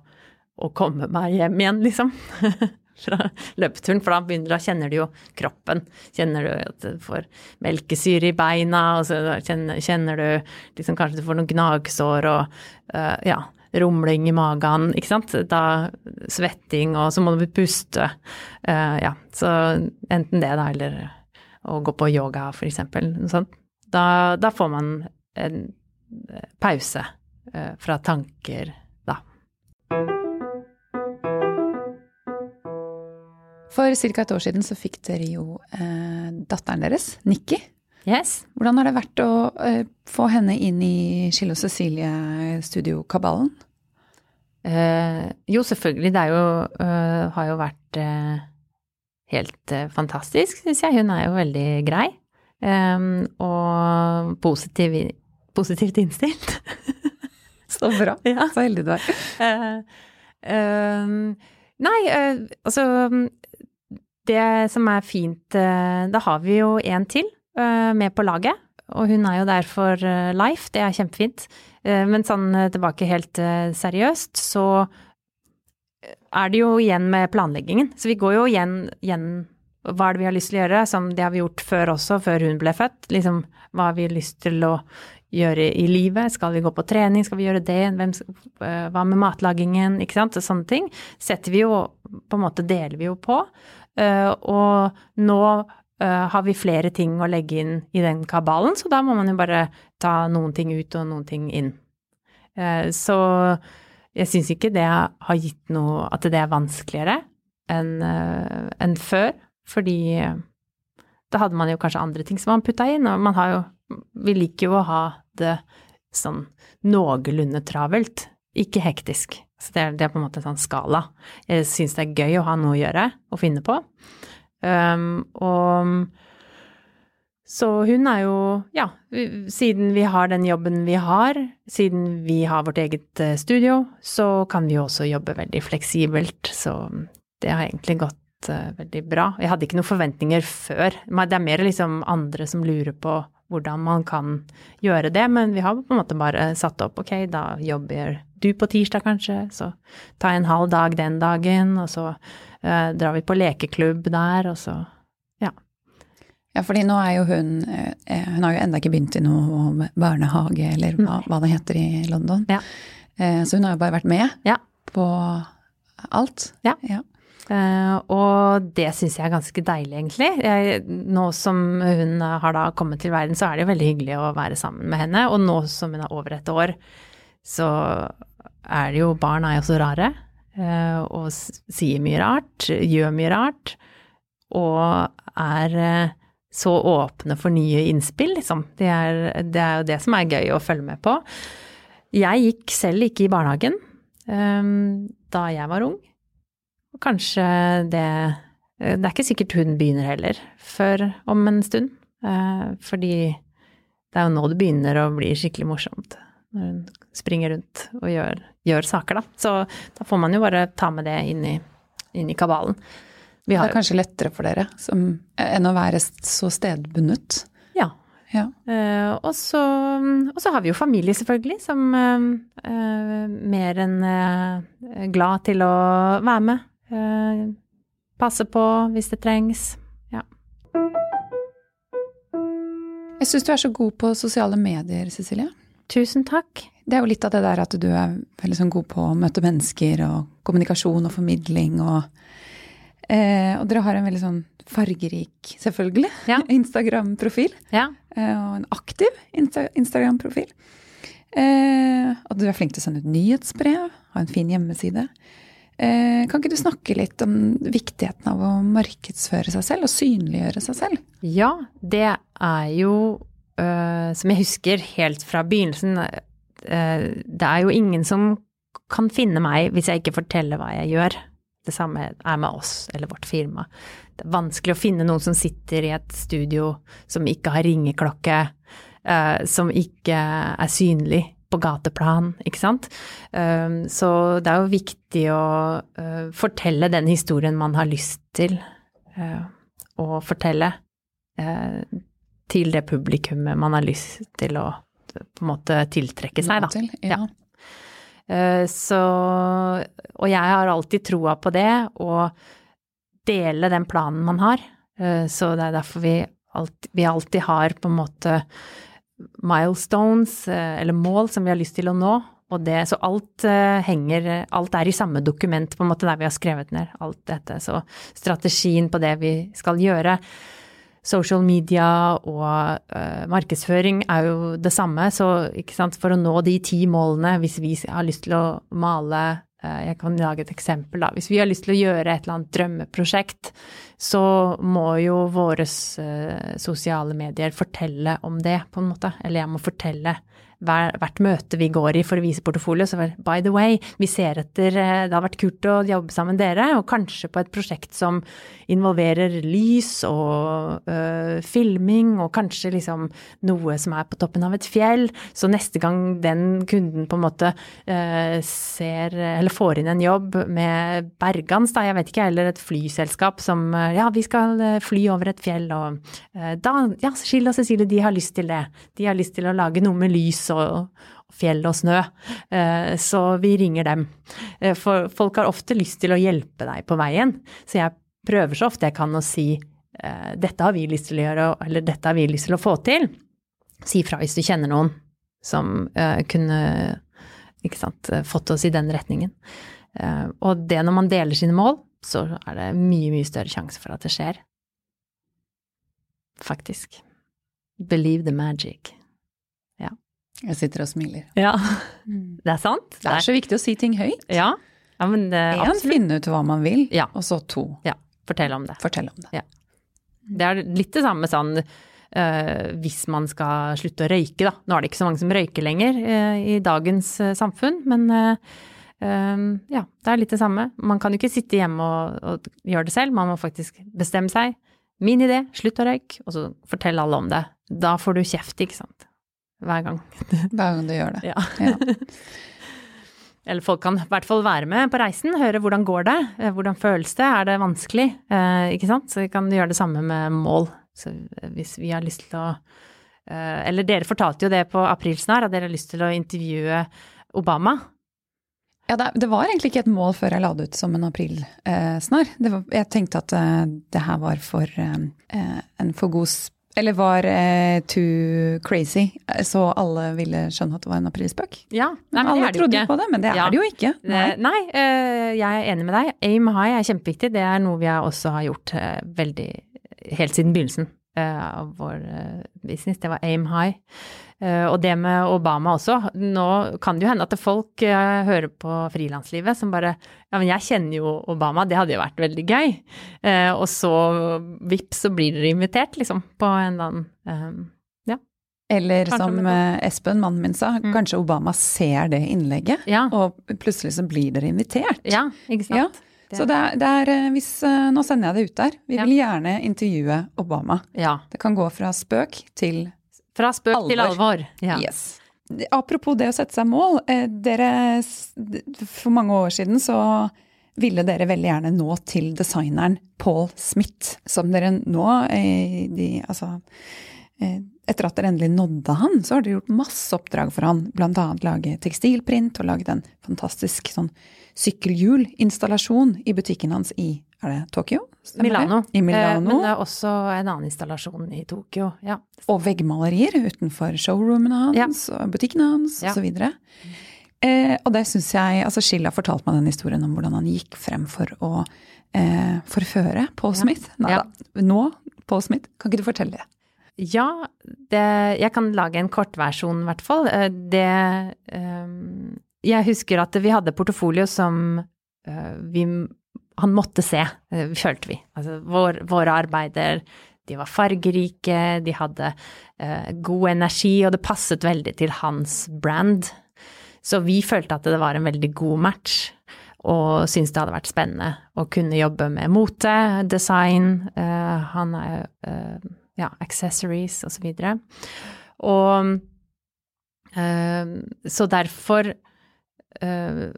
å komme meg hjem igjen, liksom. fra løpeturen, for da, begynner, da kjenner du jo kroppen. Kjenner du at du får melkesyre i beina, og så kjenner, kjenner du liksom kanskje du får noen gnagsår og uh, ja, rumling i magen, ikke sant. Da svetting, og så må du puste. Uh, ja, så enten det, da, eller å gå på yoga, for eksempel. Da, da får man en pause uh, fra tanker, da. For ca. et år siden så fikk dere jo eh, datteren deres, Nikki. Yes. Hvordan har det vært å eh, få henne inn i Skille og Cecilie-studiokabalen? Eh, jo, selvfølgelig. Det jo, uh, har jo vært uh, helt uh, fantastisk, syns jeg. Hun er jo veldig grei. Og positiv, positivt innstilt. Så bra. Ja. Så heldig du er. nei, altså det som er fint, eh, da har vi jo en til eh, med på laget. Og hun er jo der for eh, life, det er kjempefint. Men sånn tilbake helt seriøst, så er det jo igjen med planleggingen. Så vi går jo igjen, igjen hva er det vi har lyst til å gjøre, som det har vi gjort før også, før hun ble født. Liksom, hva har vi lyst til å gjøre i livet? Skal vi gå på trening? Skal vi gjøre det? Hvem, hva med matlagingen? Ikke sant? Og sånne ting setter vi jo På en måte deler vi jo på. Uh, og nå uh, har vi flere ting å legge inn i den kabalen, så da må man jo bare ta noen ting ut og noen ting inn. så jeg syns ikke det har gitt noe At det er vanskeligere enn en før, fordi da hadde man jo kanskje andre ting som man putta inn, og man har jo Vi liker jo å ha det sånn noenlunde travelt, ikke hektisk. Så det er, det er, på en måte en sånn skala. Jeg syns det er gøy å ha noe å gjøre og finne på. Um, og så hun er jo, ja, siden vi har den jobben vi har, siden vi har vårt eget eh, studio, så kan vi jo også jobbe veldig fleksibelt. Så det har egentlig gått uh, veldig bra. Jeg hadde ikke noen forventninger før. Det er mer liksom andre som lurer på hvordan man kan gjøre det, men vi har på en måte bare satt opp ok, da jobber du på tirsdag kanskje, så ta en halv dag den dagen, og så uh, drar vi på lekeklubb der, og så ja. Ja, fordi nå er jo hun uh, Hun har jo enda ikke begynt i noe barnehage, eller hva, hva det heter i London. Ja. Så hun har jo bare vært med ja. på alt. Ja. ja. Uh, og det syns jeg er ganske deilig, egentlig. Jeg, nå som hun har da kommet til verden, så er det jo veldig hyggelig å være sammen med henne. Og nå som hun er over et år, så er det jo Barn er jo så rare. Uh, og sier mye rart, gjør mye rart. Og er uh, så åpne for nye innspill, liksom. Det er, det er, jo det som er gøy å følge med på. Jeg gikk selv ikke i barnehagen da jeg var ung. Kanskje det eh, Det er ikke sikkert hun begynner heller før om en stund. Eh, fordi det er jo nå det begynner å bli skikkelig morsomt. Når hun springer rundt og gjør, gjør saker, da. Så da får man jo bare ta med det inn i, inn i kabalen. Vi har, det er kanskje lettere for dere som, enn å være så stedbundet? Ja. ja. Uh, og, så, og, så, har vi jo familie, selvfølgelig, som uh, uh, mer enn glad til å være med. Eh, passe på hvis det trengs. Ja. Jeg syns du er så god på sosiale medier, Cecilie. Tusen takk. Det er jo litt av det der at du er veldig sånn god på å møte mennesker og kommunikasjon og formidling og eh, Og dere har en veldig sånn fargerik, selvfølgelig, ja. Instagram-profil. Ja. Eh, og en aktiv Insta Instagram-profil. Eh, og du er flink til å sende ut nyhetsbrev, ha en fin hjemmeside. Eh, kan ikke du snakke litt om viktigheten av å markedsføre seg selv og synliggjøre seg selv? Ja, det er jo, uh, som jeg husker helt fra begynnelsen, uh, det er jo ingen som kan finne meg hvis jeg ikke forteller hva jeg gjør. Det samme er med oss eller vårt firma. Det er vanskelig å finne noen som sitter i et studio som ikke har ringeklokke, som ikke er synlig på gateplan, ikke sant. Ehm, så det er jo viktig å eh, fortelle den historien man har lyst til eh, å fortelle eh, til det publikummet man har lyst til å på en måte tiltrekke seg, da. Til, ja. ja. Så Og jeg har alltid troa på det, å dele den planen man har. Så det er derfor vi alltid, vi alltid har på en måte milestones, eh, eller mål, som vi har lyst til å nå. Og det, så alt uh, henger Alt er i samme dokument, på en måte, der vi har skrevet ned alt dette. Så strategien på det vi skal gjøre. Social media og uh, markedsføring er jo det samme. Så for å nå de ti målene, hvis vi har lyst til å male Eh, jeg kan lage et eksempel, da. Hvis vi har lyst til å gjøre et eller annet drømmeprosjekt, så må jo våre eh, sosiale medier fortelle om det, på en måte. Eller jeg må fortelle hvert møte vi går i for å vise portefolio, så var by the way, vi ser etter eh, Det har vært kult å jobbe sammen med dere, og kanskje på et prosjekt som involverer lys og øh, filming, og kanskje liksom noe som er på toppen av et fjell. Så neste gang den kunden på en måte øh, ser Eller får inn en jobb med Bergans, da, jeg vet ikke, eller et flyselskap som Ja, vi skal fly over et fjell, og øh, da Ja, Skill og Cecilie, de har lyst til det. De har lyst til å lage noe med lys og, fjell og snø, eh, så vi ringer dem. Eh, for folk har ofte lyst til å hjelpe deg på veien, så jeg prøver så ofte jeg kan å si eh, dette har vi lyst til å gjøre, eller dette har vi lyst til å få til. Si fra hvis du kjenner noen. som kunne ikke sant, fått oss i den retningen. Og det når man deler sine mål, så er det mye, mye større sjanse for at det skjer. Faktisk. Believe the magic. Jeg sitter og smiler. Ja, mm. det er sant. Det er så viktig å si ting høyt. Ja, ja men det, En, finne ut hva man vil, ja. og så to. Ja, fortell om det. Fortell om det. Ja. Det er litt det samme sånn uh, hvis man skal slutte å røyke, da. Nå er det ikke så mange som røyker lenger uh, i dagens uh, samfunn, men ja, det er litt det samme. Man kan jo ikke sitte hjemme og, og gjøre det selv, man må faktisk bestemme seg. Min idé, slutt å røyke, og så fortell alle om det. Da får du kjeft, ikke sant. Hver gang. Hver gang du gjør det. Ja. ja. Eller folk kan i hvert fall være med på reisen, høre hvordan går det, eh, hvordan føles det, er det vanskelig, eh, ikke sant. Så vi kan gjøre det samme med mål. Så hvis vi har lyst til å eh, Eller dere fortalte jo det på aprilsnarr, at dere har lyst til å intervjue Obama. Ja, det, det, var egentlig ikke et mål før jeg la det ut som en aprilsnarr. Eh, jeg tenkte at eh, det her var for eh, en for god eller var eh, too crazy, så alle ville skjønne at det var en aprilspøk? Ja, nei, men alle trodde jo på det, men det ja. er det jo ikke. Nei, nei eh, jeg er enig med deg. Aim high er kjempeviktig. Det er noe vi også har gjort eh, veldig helt siden begynnelsen eh, av vår eh, business. Det var aim high. Uh, og det med Obama også. Nå kan det jo hende at folk uh, hører på frilanslivet som bare Ja, men jeg kjenner jo Obama, det hadde jo vært veldig gøy. Uh, og så vips, så blir dere invitert, liksom, på en eller annen Ja. Eller kanskje som Espen, mannen min, sa, mm. kanskje Obama ser det innlegget, ja. og plutselig så blir dere invitert. Ja, ikke sant. Ja. Det. Så det er, det er, hvis, Nå sender jeg det ut der. Vi vil gjerne intervjue Obama. Ja. Det kan gå fra spøk til fra spøk alvor. til alvor. Ja. Yes. Apropos det å sette seg mål. Eh, dere, for mange år siden så ville dere veldig gjerne nå til designeren Paul Smith, som dere nå eh, de, altså, eh, etter at dere endelig nådde han, så har dere gjort masse oppdrag for han. Blant annet lage tekstilprint og laget en fantastisk sånn sykkelhjulinstallasjon i butikken hans i er det Tokyo? Milano. I Milano. men det er også en annen installasjon i Tokyo. ja. Og veggmalerier utenfor showroomene hans ja. og butikkene hans ja. osv. Eh, og det syns jeg altså Sheila fortalte meg den historien om hvordan han gikk frem for å eh, forføre Paul Smith. Nei da, nå Paul Smith. Kan ikke du fortelle det? Ja, det, jeg kan lage en kortversjon i hvert fall. Eh, det um, Jeg husker at vi hadde portofolio som uh, vi han måtte se, eh, følte vi. Altså vår, våre arbeider, de var fargerike, de hadde eh, god energi, og det passet veldig til hans brand. Så vi følte at det var en veldig god match, og syntes det hadde vært spennende å kunne jobbe med mote, design, eh, han er eh, ja, accessories og så. Og eh, så derfor Uh,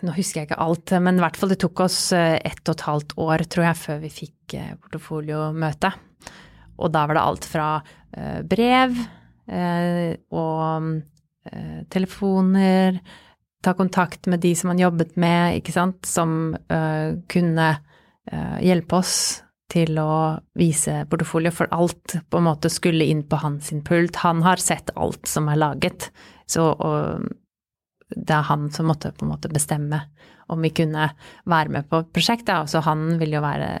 nå husker jeg ikke alt, men i hvert fall det tok oss uh, ett og et halvt år, tror jeg, før vi fikk uh, portfoliomøte. Og da var det alt fra brev og telefoner, ta kontakt med de som man jobbet med, ikke sant, som kunne hjelpe oss til å vise portefølje, for alt på en måte skulle inn på hans pult. Han har sett alt som er laget. Så det er han som måtte på en måte bestemme om vi kunne være med på prosjektet. Altså han vil jo være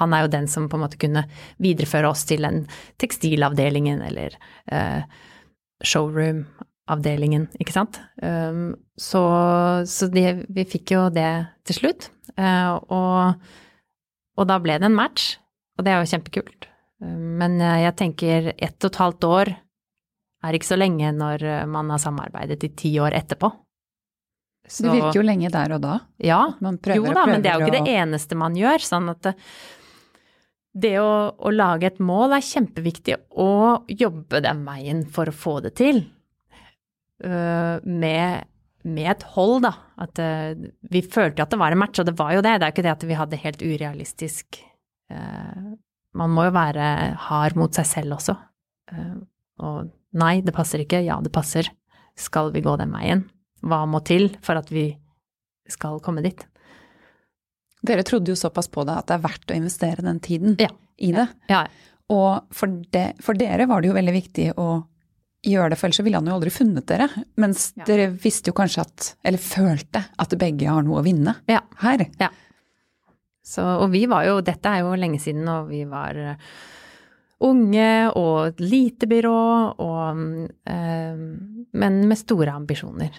Han er jo den som på en måte kunne videreføre oss til den tekstilavdelingen eller uh, showroom-avdelingen, ikke sant. Um, så, så det, vi fikk jo det til slutt. Uh, og, og, da ble det en match, og det er jo kjempekult. Men jeg tenker ett og et halvt år er ikke så lenge når man har samarbeidet i ti år etterpå. Så, det virker jo lenge der og da. Ja, jo da, men det er jo ikke det eneste man gjør. Sånn at det, det å, å, lage et mål er kjempeviktig, og jobbe den veien for å få det til. Med, med, et hold, da. At uh, vi følte at det var en match, og det var jo det. Det er jo ikke det at vi hadde helt urealistisk uh, Man må jo være hard mot seg selv også. og nei, det passer ikke. Ja, det passer. Skal vi gå den veien? hva må til for at vi skal komme dit. Dere trodde jo såpass på det at det er verdt å investere den tiden ja. i det. Ja. Og for, de, for, dere var det jo veldig viktig å gjøre det, for ellers ville han jo aldri funnet dere. Mens Ja. dere visste jo kanskje at, eller følte, at begge har noe å vinne Ja. her. Så, og vi var jo, dette er jo lenge siden, og vi var eh, unge og lite byrå, og, eh, men med store ambisjoner.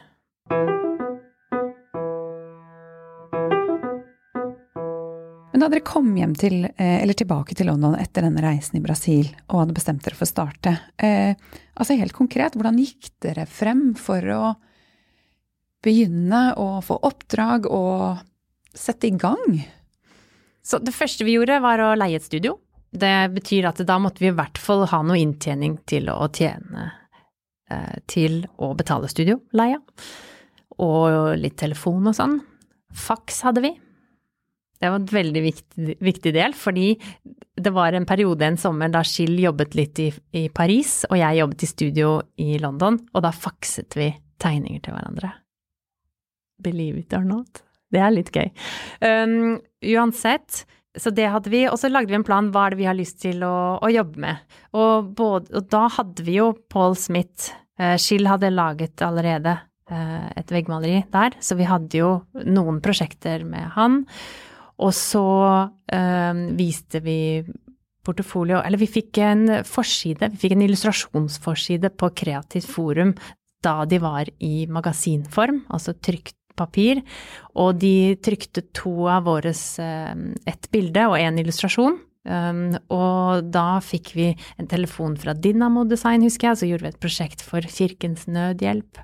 Men da dere kom hjem til, eh, eller tilbake til London etter denne reisen i Brasil og hadde bestemt dere for å starte, eh, altså helt konkret, hvordan gikk dere frem for å begynne å få oppdrag og sette i gang? Så det første vi gjorde var å leie et studio. Det betyr at da måtte vi i hvert fall ha noe inntjening til å tjene eh, til å betale studioleia. Og litt telefon og sånn. Faks hadde vi. Det var en veldig viktig, viktig del, fordi det var en periode en sommer da Gill jobbet litt i, i Paris, og jeg jobbet i studio i London, og da fakset vi tegninger til hverandre. Believe it or not. Det er litt gøy. Um, uansett, så det hadde vi, og så lagde vi en plan hva er det vi har lyst til å, å jobbe med. Og, både, og da hadde vi jo Paul Smith. Uh, hadde laget allerede uh, et veggmaleri der, så vi hadde jo noen prosjekter med han. Og så um, viste vi portefolio Eller vi fikk en forside, vi fikk en illustrasjonsforside på Kreativt Forum da de var i magasinform, altså trykt papir, og de trykte to av våres et bilde og en illustrasjon. Um, og da fikk vi en telefon fra Dynamo Design, husker jeg, så gjorde vi et prosjekt for Kirkens Nødhjelp.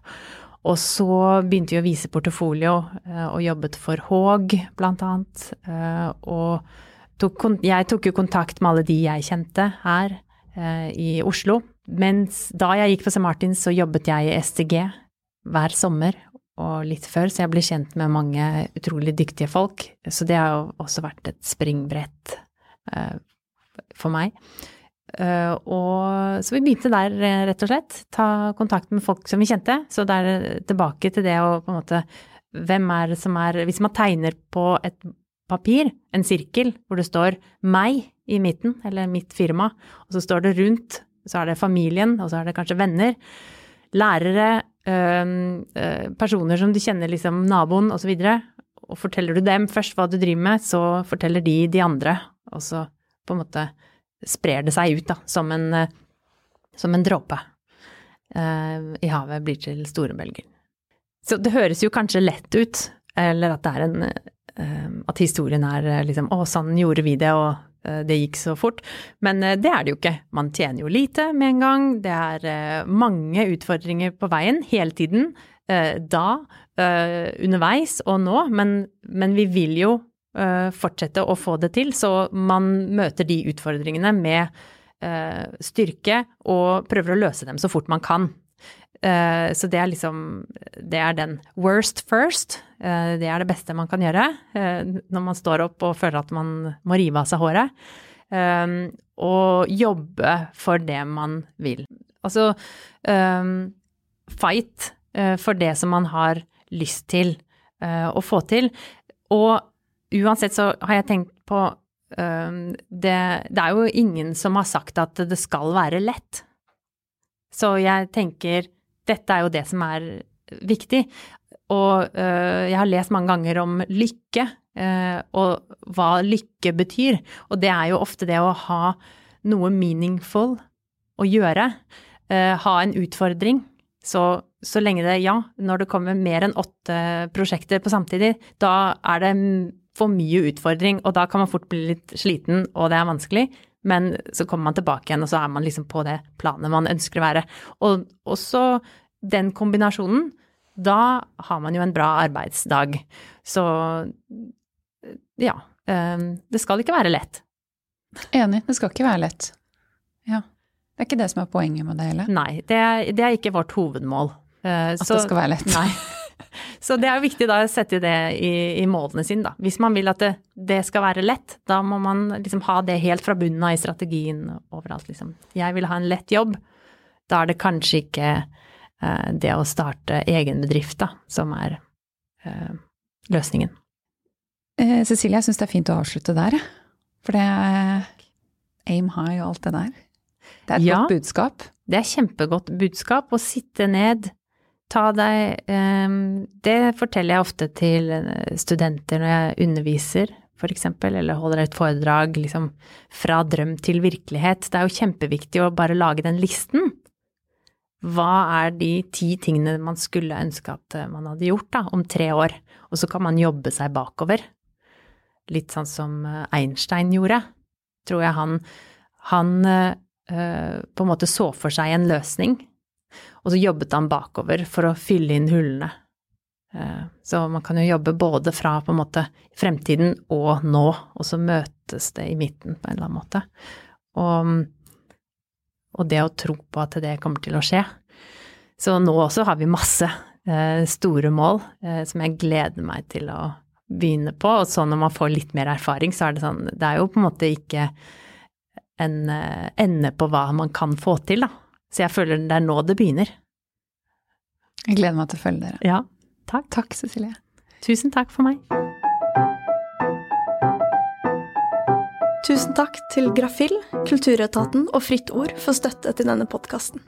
Og så begynte vi å vise portefolio, uh, og jobbet for Haag, blant annet. Uh, og tok, jeg tok jo kontakt med alle de jeg kjente her uh, i Oslo. Mens da jeg gikk på St. Martins, så jobbet jeg i STG hver sommer og litt før, så jeg ble kjent med mange utrolig dyktige folk. Så det har jo også vært et springbrett for meg. Uh, og, så vi begynte der, rett og slett. Ta kontakt med folk som vi kjente. Så det er tilbake til det å på en måte Hvem er det som er Hvis man tegner på et papir, en sirkel, hvor det står 'meg' i midten, eller mitt firma, og så står det rundt, så er det familien, og så er det kanskje venner, lærere, øh, øh, personer som du kjenner, liksom naboen osv., og, og forteller du dem først hva du driver med, så forteller de de andre, og så på en måte sprer det seg ut, da, som en, øh, som en dråpe uh, i havet blir til store bølger. Så det høres jo kanskje lett ut, eller at det er en at historien er liksom Å, sånn gjorde vi det, og det gikk så fort. Men det er det jo ikke. Man tjener jo lite med en gang. Det er mange utfordringer på veien hele tiden. Da, underveis og nå. Men, men vi vil jo fortsette å få det til, så man møter de utfordringene med styrke og prøver å løse dem så fort man kan. Så det er liksom Det er den worst first. Det er det beste man kan gjøre når man står opp og føler at man må rive av seg håret. Og jobbe for det man vil. Altså fight for det som man har lyst til å få til. Og uansett så har jeg tenkt på det, det er jo ingen som har sagt at det skal være lett. Så jeg tenker dette er jo det som er viktig. Og uh, jeg har lest mange ganger om lykke, uh, og hva lykke betyr. Og det er jo ofte det å ha noe meaningful å gjøre. Uh, ha en utfordring. Så, så lenge det, ja, når det kommer mer enn åtte prosjekter på samtidig, da er det for mye utfordring, og da kan man fort bli litt sliten, og det er vanskelig. Men så kommer man tilbake igjen, og så er man liksom på det planet man ønsker å være. Og også den kombinasjonen, da har man jo en bra arbeidsdag. Så ja. Det skal ikke være lett. Enig, det skal ikke være lett. Ja. Det er ikke det som er poenget med det hele? Nei, det er, det er ikke vårt hovedmål. At så, det skal være lett? Nei. Så det er jo viktig da å sette det i, i målene sine, da. Hvis man vil at det, det, skal være lett, da må man liksom ha det helt fra bunnen av i strategien overalt, liksom. Jeg vil ha en lett jobb. Da er det kanskje ikke eh, det å starte egen bedrift, da, som er eh, løsningen. Eh, Cecilie, jeg syns det er fint å avslutte der. For det er aim high og alt det der. Det er et ja, godt budskap. Det er kjempegodt budskap å sitte ned, ta deg eh, Det forteller jeg ofte til eh, studenter når jeg underviser, eksempel, eller holder et foredrag liksom fra drøm til virkelighet. Det er jo kjempeviktig å bare lage den listen. Hva er de ti tingene man skulle ønske at man hadde gjort da, om tre år? Og så kan man jobbe seg bakover. Litt sånn som Einstein gjorde. Tror jeg han, han øh, på en måte så for seg en løsning, og så jobbet han bakover for å fylle inn hullene. Eh, så man kan jo jobbe både fra på en måte fremtiden og nå, og så møtes det i midten på en eller annen måte. Og, og det å tro på at det kommer til å skje. Så nå også har vi masse eh, store mål som jeg gleder meg til å begynne på. Og så når man får litt mer erfaring, så er det sånn Det er jo på en måte ikke en eh, ende på hva man kan få til, da. Så jeg føler det er nå det begynner. Jeg gleder meg til å følge dere. Ja, takk. Takk, Cecilie. Tusen takk for meg. Tusen takk til Grafill, Kulturetaten og Fritt Ord for støtte til denne podkasten.